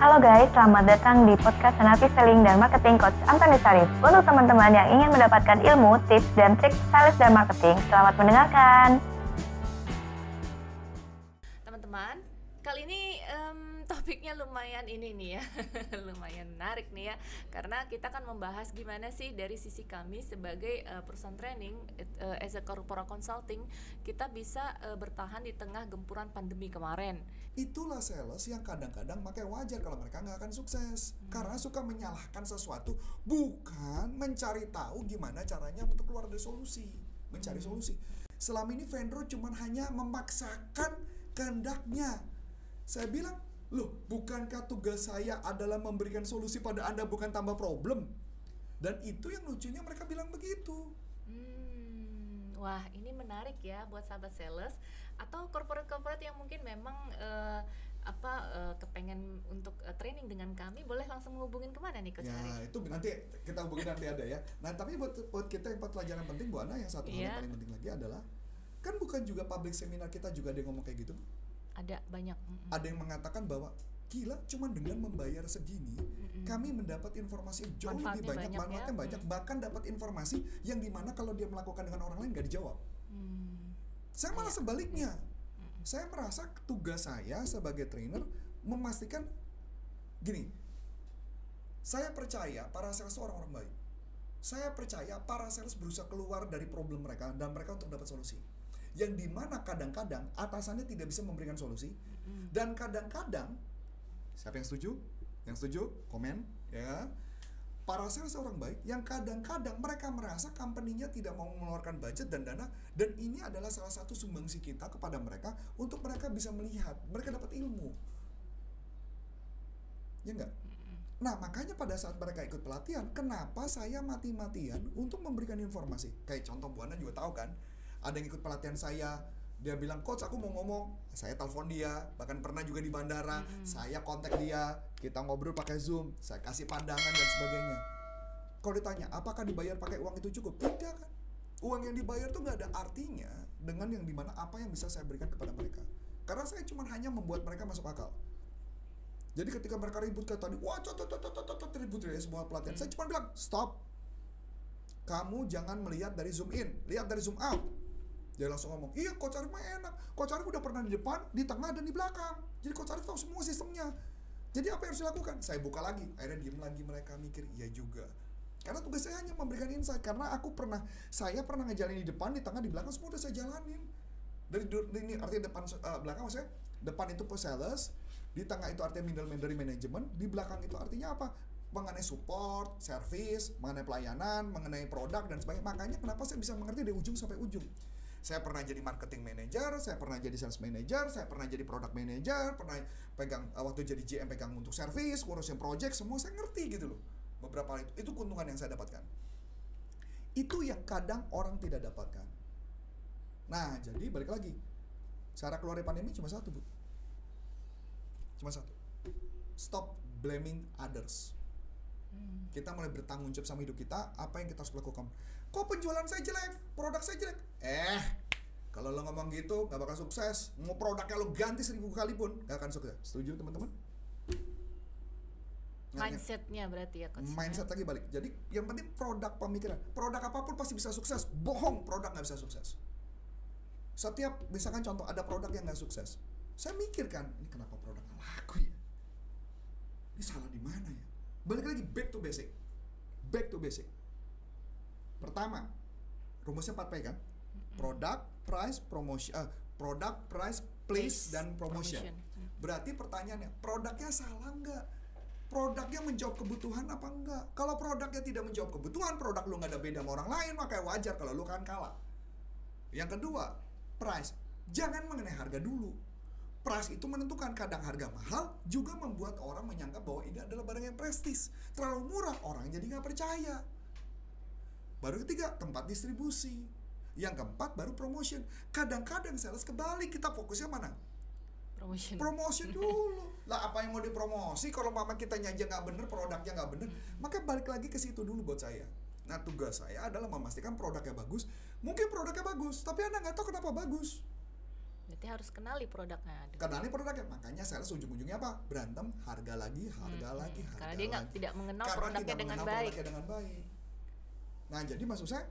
Halo guys, selamat datang di podcast Senapi Selling dan Marketing Coach Antoni Sarif. Untuk teman-teman yang ingin mendapatkan ilmu, tips, dan trik sales dan marketing, selamat mendengarkan. Ini nih ya, lumayan menarik nih ya, karena kita akan membahas gimana sih dari sisi kami sebagai eh, perusahaan training, eh, as a corporate consulting, kita bisa eh, bertahan di tengah gempuran pandemi kemarin. Itulah sales yang kadang-kadang makanya wajar kalau mereka nggak akan sukses. Karena suka menyalahkan sesuatu, bukan mencari tahu gimana caranya untuk keluar dari solusi. Mencari solusi. Selama ini vendor cuma hanya memaksakan kehendaknya. Saya bilang, loh bukankah tugas saya adalah memberikan solusi pada Anda bukan tambah problem? Dan itu yang lucunya mereka bilang begitu. Hmm, wah ini menarik ya buat sahabat sales atau corporate-corporate yang mungkin memang eh, apa eh, kepengen untuk eh, training dengan kami, boleh langsung menghubungin ke mana nih Coach Ya Arif? itu nanti kita hubungin nanti ada ya. Nah tapi buat buat kita yang pelajaran penting Bu Ana yang satu hal yang Iya. paling penting lagi adalah kan bukan juga public seminar kita juga ada yang ngomong kayak gitu. Ada banyak. Ada yang mengatakan bahwa gila cuma dengan membayar segini kami mendapat informasi yang jauh Manfaatnya lebih banyak, banyak ya. banyak bahkan dapat informasi yang di mana kalau dia melakukan dengan orang lain gak dijawab. Hmm. Saya malah sebaliknya. Saya merasa tugas saya sebagai trainer memastikan gini. Saya percaya para sales orang-orang baik. Saya percaya para sales berusaha keluar dari problem mereka dan mereka untuk dapat solusi. Yang di mana kadang-kadang atasannya tidak bisa memberikan solusi dan kadang-kadang siapa yang setuju? Yang setuju komen ya. Para sales orang baik yang kadang-kadang mereka merasa company-nya tidak mau mengeluarkan budget dan dana dan ini adalah salah satu sumbangsi kita kepada mereka untuk mereka bisa melihat, mereka dapat ilmu. Ya enggak? Nah, makanya pada saat mereka ikut pelatihan, kenapa saya mati-matian untuk memberikan informasi? Kayak contoh Bu Ana juga tahu kan, ada yang ikut pelatihan saya, dia bilang, "Coach, aku mau ngomong." Saya telepon dia, bahkan pernah juga di bandara, saya kontak dia, kita ngobrol pakai Zoom, saya kasih pandangan dan sebagainya. Kalau ditanya, apakah dibayar pakai uang itu cukup? Tidak kan. Uang yang dibayar tuh nggak ada artinya dengan yang di mana apa yang bisa saya berikan kepada mereka. Karena saya cuma hanya membuat mereka masuk akal. Jadi ketika mereka ribut kayak tadi, wah cot cot cot cot, cot, ribut ya semua pelatihan. Saya cuma bilang, stop. Kamu jangan melihat dari zoom in, lihat dari zoom out. Dia langsung ngomong, iya Coach Arif mah enak. Coach Arif udah pernah di depan, di tengah, dan di belakang. Jadi Coach Arif tahu semua sistemnya. Jadi apa yang harus dilakukan? Saya buka lagi. Akhirnya diem lagi mereka mikir, iya juga. Karena tugas saya hanya memberikan insight. Karena aku pernah, saya pernah ngejalanin di depan, di tengah, di belakang, semua udah saya jalanin. Dari ini artinya depan, eh, belakang maksudnya, depan itu sales, di tengah itu artinya middleman dari manajemen, di belakang itu artinya apa? Mengenai support, service, mengenai pelayanan, mengenai produk dan sebagainya. Makanya kenapa saya bisa mengerti dari ujung sampai ujung. Saya pernah jadi marketing manager, saya pernah jadi sales manager, saya pernah jadi product manager, pernah pegang eh, waktu jadi GM pegang untuk service, ngurusin project, semua saya ngerti gitu loh. Beberapa hal itu itu keuntungan yang saya dapatkan. Itu yang kadang orang tidak dapatkan. Nah, jadi balik lagi. Cara keluar dari pandemi cuma satu, Bu. Cuma satu. Stop blaming others. Kita mulai bertanggung jawab sama hidup kita, apa yang kita harus lakukan. Kok penjualan saya jelek, produk saya jelek? Eh, kalau lo ngomong gitu, gak bakal sukses. Mau produknya lo ganti seribu kali pun, gak akan sukses. Setuju teman-teman? Mindsetnya berarti ya Coach. mindset lagi balik. Jadi yang penting produk pemikiran. Produk apa pun pasti bisa sukses. Bohong, produk nggak bisa sukses. Setiap misalkan contoh ada produk yang nggak sukses, saya mikirkan ini kenapa produk nggak laku ya? Ini salah di mana ya? Balik lagi back to basic. Back to basic. Pertama, rumusnya 4P kan? Produk, price, promotion, eh, produk, price, place, Place, dan promotion. promotion. Berarti pertanyaannya, produknya salah nggak? Produknya menjawab kebutuhan apa enggak? Kalau produknya tidak menjawab kebutuhan, produk lu nggak ada beda sama orang lain, makanya wajar kalau lu kan kalah. Yang kedua, price. Jangan mengenai harga dulu. Price itu menentukan kadang harga mahal juga membuat orang menyangka bahwa ini adalah barang yang prestis. Terlalu murah, orang jadi nggak percaya. Baru ketiga, tempat distribusi. Yang keempat, baru promotion. Kadang-kadang sales kebalik, kita fokusnya mana? Promotion. promosi dulu lah apa yang mau dipromosi kalau mama kita aja nggak bener produknya nggak bener maka balik lagi ke situ dulu buat saya nah tugas saya adalah memastikan produknya bagus mungkin produknya bagus tapi anda nggak tahu kenapa bagus Berarti harus kenali produknya. Kenali produknya, makanya sales ujung-ujungnya apa? Berantem, harga lagi, harga Hmm, lagi, hmm. harga Karena dia lagi. tidak mengenal Karena produknya tidak dengan mengenal baik. produknya dengan baik. Nah, jadi maksud saya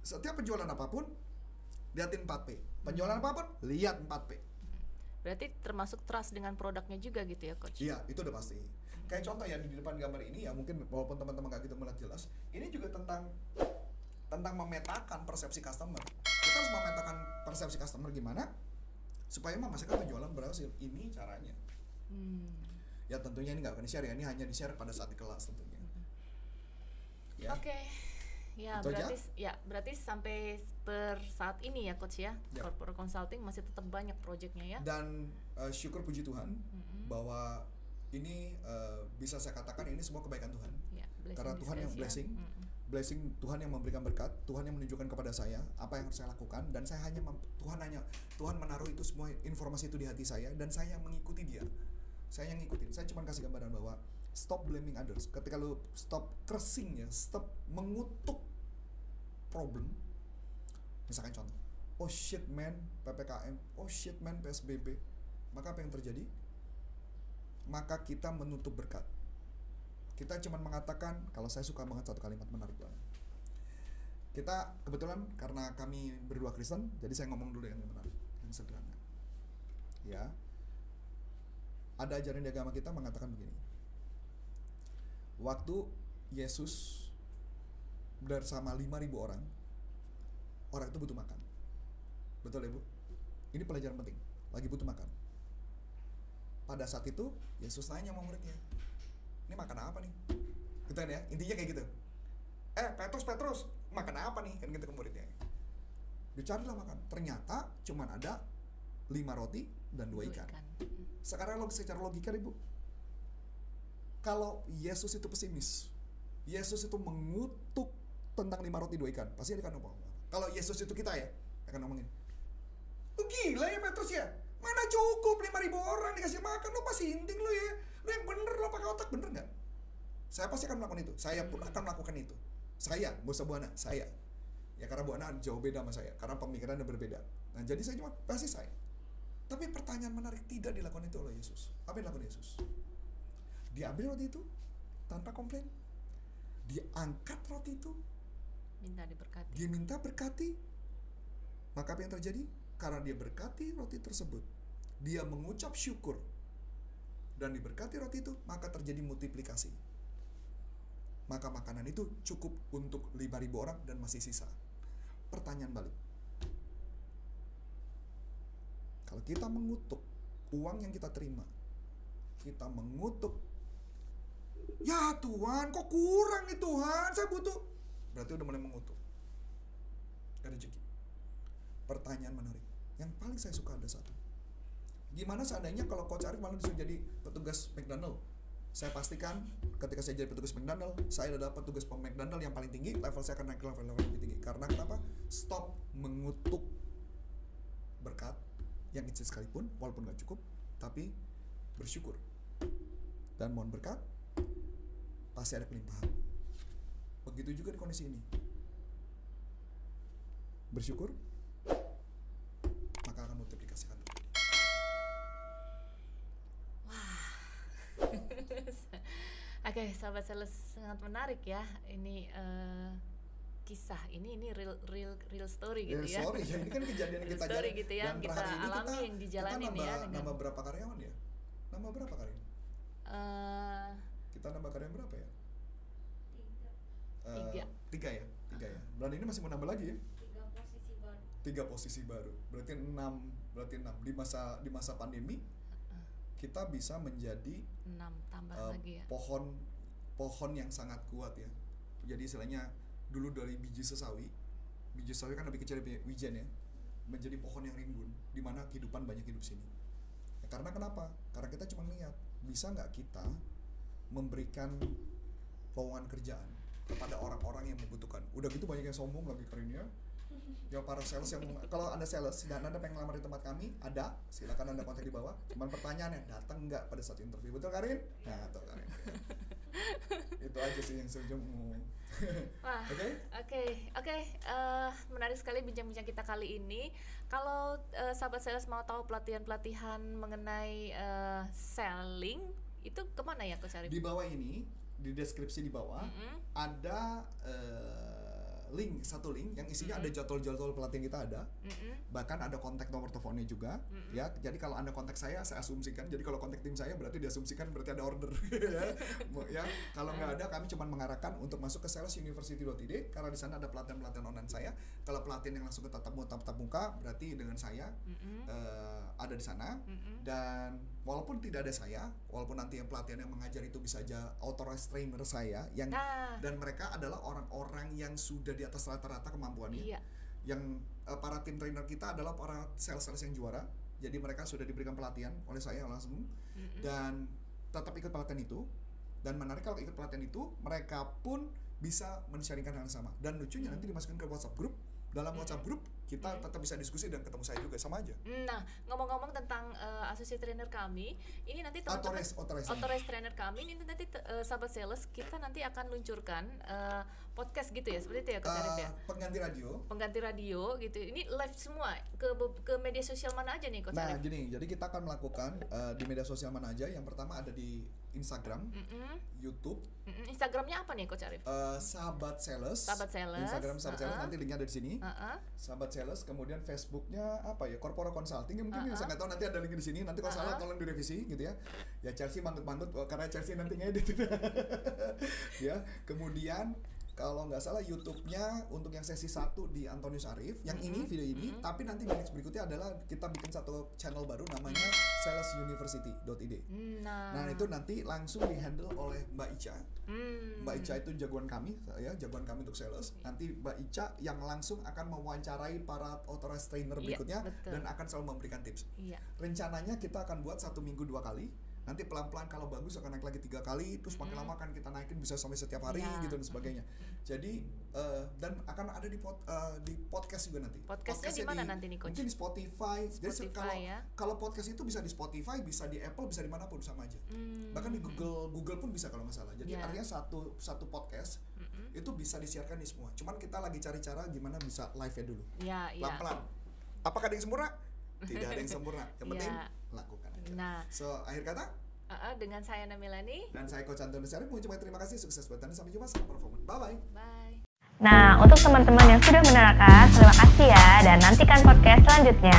setiap penjualan apa pun liatin 4P. Penjualan Hmm. apa pun lihat 4P. Berarti termasuk trust dengan produknya juga gitu ya coach. Iya, itu udah pasti. Kayak contoh ya di depan gambar ini ya mungkin walaupun teman-teman nggak gitu melihat jelas, ini juga tentang tentang memetakan persepsi customer. Kita harus memetakan persepsi customer gimana supaya memastikan penjualan berhasil. Ini caranya. Hmm. Ya tentunya ini nggak akan di-share ya, ini hanya di-share pada saat di kelas tentunya. Ya. Oke. Ya, Itu aja? berarti ya berarti sampai per saat ini ya coach ya. Ya. Corporate consulting masih tetap banyak proyeknya ya. Dan eh, syukur puji Tuhan Mm-mm. bahwa ini eh, bisa saya katakan ini semua kebaikan Tuhan. Ya, Karena Tuhan yang ya. blessing. Blessing Tuhan yang memberikan berkat, Tuhan yang menunjukkan kepada saya apa yang harus saya lakukan dan saya hanya Tuhan hanya Tuhan menaruh itu semua informasi itu di hati saya dan saya yang mengikuti dia. Saya yang ngikutin. Saya cuma kasih gambaran bahwa stop blaming others. Ketika lu stop cursing ya, stop mengutuk problem. Misalkan contoh, oh shit man PPKM, oh shit man PSBB. Maka apa yang terjadi? Maka kita menutup berkat kita cuma mengatakan kalau saya suka banget satu kalimat menarik banget. Kita kebetulan karena kami berdua Kristen jadi saya ngomong dulu yang menarik yang sederhana. Ya. Ada ajaran di agama kita mengatakan begini. Waktu Yesus bersama 5000 orang orang itu butuh makan. Betul ya bu? Ini pelajaran penting. Lagi butuh makan. Pada saat itu Yesus nanya sama muridnya ini makan apa nih? Gitu kan ya intinya kayak gitu. Eh Petrus Petrus makan apa nih? Kan gitu ke muridnya. Dicarilah makan. Ternyata cuman ada lima roti dan dua ikan. sekarang log secara logika ibu. Kalau Yesus itu pesimis Yesus itu mengutuk tentang lima roti dua ikan pasti dia akan ngomong. Kalau Yesus itu kita ya akan ngomongin lu gila ya Petrus ya. Mana cukup lima ribu orang dikasih makan? Lu pasti inting lu ya lu yang bener lu pakai otak bener nggak? Saya pasti akan melakukan itu. Saya pun akan melakukan itu. Saya gak usah buana saya. Ya karena buana jauh beda sama saya. Karena pemikirannya berbeda. Nah jadi saya cuma pasti saya. Tapi pertanyaan menarik tidak dilakukan itu oleh Yesus. Apa yang dilakukan Yesus? Dia ambil roti itu tanpa komplain. Dia angkat roti itu. Minta diberkati. dia minta berkati. Maka apa yang terjadi? Karena dia berkati roti tersebut dia mengucap syukur dan diberkati roti itu maka terjadi multiplikasi. Maka makanan itu cukup untuk 5000 orang dan masih sisa. Pertanyaan balik. Kalau kita mengutuk uang yang kita terima kita mengutuk ya Tuhan kok kurang nih Tuhan? Saya butuh. Berarti udah mulai mengutuk. Gak rezeki. Pertanyaan menarik. Yang paling saya suka ada satu gimana seandainya kalau coach Arif malah disuruh jadi petugas McDonald? Saya pastikan ketika saya jadi petugas McDonald saya adalah petugas McDonald yang paling tinggi level saya akan naik level, level yang lebih tinggi. Karena kenapa? Stop mengutuk berkat yang kecil sekalipun walaupun gak cukup tapi bersyukur. Dan mohon berkat pasti ada kelimpahan. Begitu juga di kondisi ini. Bersyukur maka akan multiplikasikan Oke, sahabat sales sangat menarik ya. Ini eh, kisah ini ini real real real story gitu ya, ya. sorry ya ini kan kejadian yang Real kita story gitu ya, dan kita alami kita, yang dijalanin kita ya dengan- nambah berapa karyawan ya? Nambah berapa kali ini? Eh, kita nambah karyawan berapa ya? Eh, Tiga. tiga ya? Tiga ya? Bulan ini masih mau nambah lagi ya? Tiga posisi baru. Tiga posisi baru. Berarti enam berarti enam. Di masa di masa pandemi kita bisa menjadi enam tambah eh, lagi ya. pohon pohon yang sangat kuat ya. Jadi istilahnya dulu dari biji sesawi biji sesawi kan lebih kecil dari wijen ya menjadi pohon yang rimbun di mana kehidupan banyak hidup sini. Ya, karena kenapa? Karena kita cuma lihat bisa nggak kita memberikan lowongan kerjaan kepada orang-orang yang membutuhkan? Udah gitu banyak yang sombong lagi keren ya para sales yang kalau anda sales dan anda pengen ngelamar di tempat kami ada. Silakan anda kontak di bawah. Cuman pertanyaannya datang nggak pada saat interview? Betul Karin? Nah betul Karin. Itu aja sih yang saya mau oke? Oke, oke, eh, menarik sekali bincang-bincang kita kali ini. Kalau eh, sahabat sales mau tahu pelatihan-pelatihan mengenai eh, selling, itu ke mana ya Coach Arif? di bawah ini di deskripsi di bawah Mm-mm. ada eh, link satu link yang isinya ada jadwal-jadwal pelatihan kita ada Mm-mm. bahkan ada kontak nomor teleponnya juga Mm-mm. ya jadi kalau anda kontak saya saya asumsikan jadi kalau kontak tim saya berarti diasumsikan berarti ada order ya ya kalau nggak ada kami cuma mengarahkan untuk masuk ke salesuniversity.id karena di sana ada pelatihan-pelatihan online saya kalau pelatihan yang langsung ke tatap muka tatap muka berarti dengan saya Mm-mm. eh, ada di sana Mm-mm. dan walaupun tidak ada saya walaupun nanti yang pelatihan yang mengajar itu bisa aja authorized trainer saya yang Nah, dan mereka adalah orang-orang yang sudah di atas rata-rata kemampuannya. Iya. yang eh, para tim trainer kita adalah para sales-sales yang juara. Jadi mereka sudah diberikan pelatihan oleh saya langsung. Mm-mm. dan tetap ikut pelatihan itu. Dan menarik kalau ikut pelatihan itu mereka pun bisa men-sharingkan hal yang sama. Dan lucunya nanti dimasukkan ke WhatsApp group dalam WhatsApp group kita tetap bisa diskusi dan ketemu saya juga sama aja Nah, ngomong-ngomong tentang eh, associate trainer kami, ini nanti teman-teman authorized authorized authorized trainer kami ini nanti eh, sahabat sales kita nanti akan luncurkan eh, podcast gitu ya, seperti itu ya Arif Eh, ya. pengganti radio Pengganti radio gitu. Ini live semua ke ke media sosial mana aja nih Coach Nah, Arif? gini, jadi kita akan melakukan eh, di media sosial mana aja. Yang pertama ada di Instagram, Mm-mm. YouTube, Mm-mm. Instagramnya apa nih Coach Arif? eh, Sahabat Sales. Sahabat Sales, Instagram Sahabat Sales uh-uh. nanti linknya ada di sini. Heeh. Sahabat Sales, kemudian Facebooknya apa ya? Corpora Consulting. Ya, mungkin Uh-uh. saya nggak tahu nanti ada linknya di sini. Nanti kalau salah Uh-uh. tolong direvisi gitu ya. Ya Chelsea mantut-mantut oh, karena Chelsea nanti ngedit. ya, kemudian kalau nggak salah YouTube-nya untuk yang sesi satu di Antonius Arif, yang ini video ini, tapi nanti di next berikutnya adalah kita bikin satu channel baru namanya salesuniversity.id. Nah, Nah itu nanti langsung dihandle oleh Mbak Ica. Hmm. Mbak Ica itu jagoan kami, ya jagoan kami untuk sales. Nanti Mbak Ica yang langsung akan mewawancarai para authorized trainer Iya, berikutnya betul. dan akan selalu memberikan tips. Iya. Rencananya kita akan buat satu minggu dua kali. Nanti pelan-pelan kalau bagus akan naik lagi tiga kali, terus makin lama akan kita naikin bisa sampai setiap hari Iya. gitu dan sebagainya. Jadi eh, dan akan ada di pod- eh, di podcast juga nanti. Podcastnya di mana nanti nih, Coach? Mungkin di Spotify. Jadi Spotify, kalau ya. kalau podcast itu bisa di Spotify, bisa di Apple, bisa di mana pun sama aja. Hmm. Bahkan di Google Google pun bisa kalau nggak salah. Jadi Ya. artinya satu satu podcast Mm-mm. itu bisa disiarkan di semua. Cuman kita lagi cari cara gimana bisa live-nya dulu. Ya, ya. Pelan-pelan. Apakah ada yang sempurna? Tidak ada yang sempurna. Yang penting Ya. lakukan aja. Nah, So, akhir kata uh-uh, dengan saya Namilani. dan saya Coach Antoni Syarif mengucapkan terima kasih sukses buat Anda sampai jumpa performa. Bye bye. Bye. Nah, untuk teman-teman yang sudah menerangkan, terima kasih ya dan nantikan podcast selanjutnya.